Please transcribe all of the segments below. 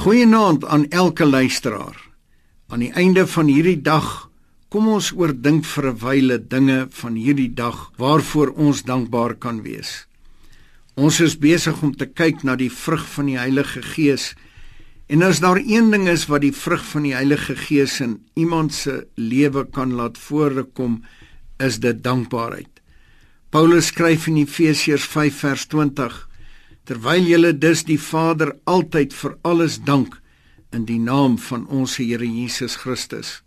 Goeienaand aan elke luisteraar. Aan die einde van hierdie dag kom ons oordink vir 'n wyle dinge van hierdie dag waarvoor ons dankbaar kan wees. Ons is besig om te kyk na die vrug van die Heilige Gees. En as daar een ding is wat die vrug van die Heilige Gees in iemand se lewe kan laat voorkom, is dit dankbaarheid. Paulus skryf in Efesiërs 5 vers 20 terwyl julle dus die Vader altyd vir alles dank in die naam van ons Here Jesus Christus.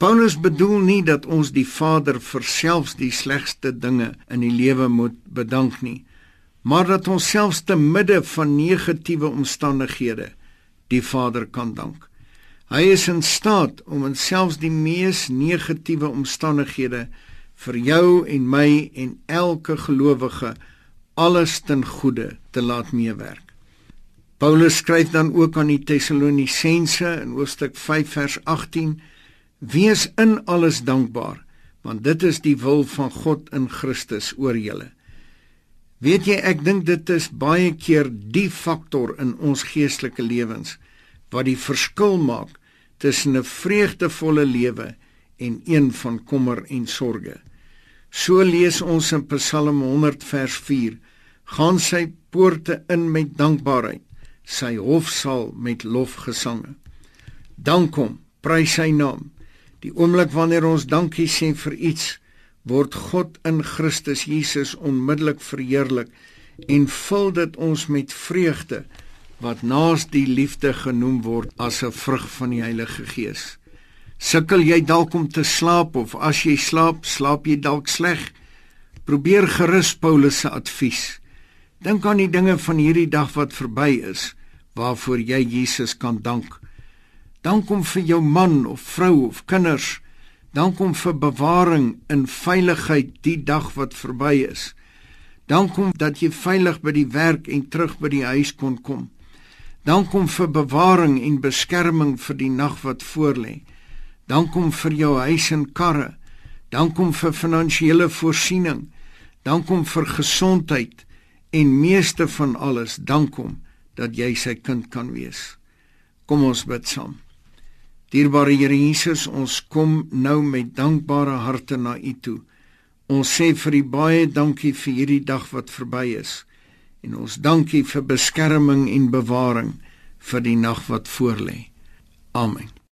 Paulus bedoel nie dat ons die Vader vir selfs die slegste dinge in die lewe moet bedank nie, maar dat ons selfs te midde van negatiewe omstandighede die Vader kan dank. Hy is in staat om in selfs die mees negatiewe omstandighede vir jou en my en elke gelowige alles ten goeie te laat meewerk. Paulus skryf dan ook aan die Tessalonisense in hoofstuk 5 vers 18: Wees in alles dankbaar, want dit is die wil van God in Christus oor julle. Weet jy, ek dink dit is baie keer die faktor in ons geestelike lewens wat die verskil maak tussen 'n vreugdevolle lewe en een van kommer en sorges. So lees ons in Psalm 100 vers 4: Gaan sy poorte in met dankbaarheid, sy hof sal met lofgesange. Dank hom, prys sy naam. Die oomblik wanneer ons dankie sê vir iets, word God in Christus Jesus onmiddellik verheerlik en vul dit ons met vreugde wat naas die liefde genoem word as 'n vrug van die Heilige Gees. Sukkel jy dalk om te slaap of as jy slaap, slaap jy dalk sleg? Probeer gerus Paulus se advies. Dink aan die dinge van hierdie dag wat verby is, waarvoor jy Jesus kan dank. Dank hom vir jou man of vrou of kinders. Dank hom vir bewaring in veiligheid die dag wat verby is. Dank hom dat jy veilig by die werk en terug by die huis kon kom. Dank hom vir bewaring en beskerming vir die nag wat voorlê. Dank hom vir jou huis en karre. Dank hom vir finansiële voorsiening. Dank hom vir gesondheid en meeste van alles, dank hom dat jy sy kind kan wees. Kom ons bid saam. Dierbare Here Jesus, ons kom nou met dankbare harte na U toe. Ons sê vir U baie dankie vir hierdie dag wat verby is. En ons dankie vir beskerming en bewaring vir die nag wat voorlê. Amen.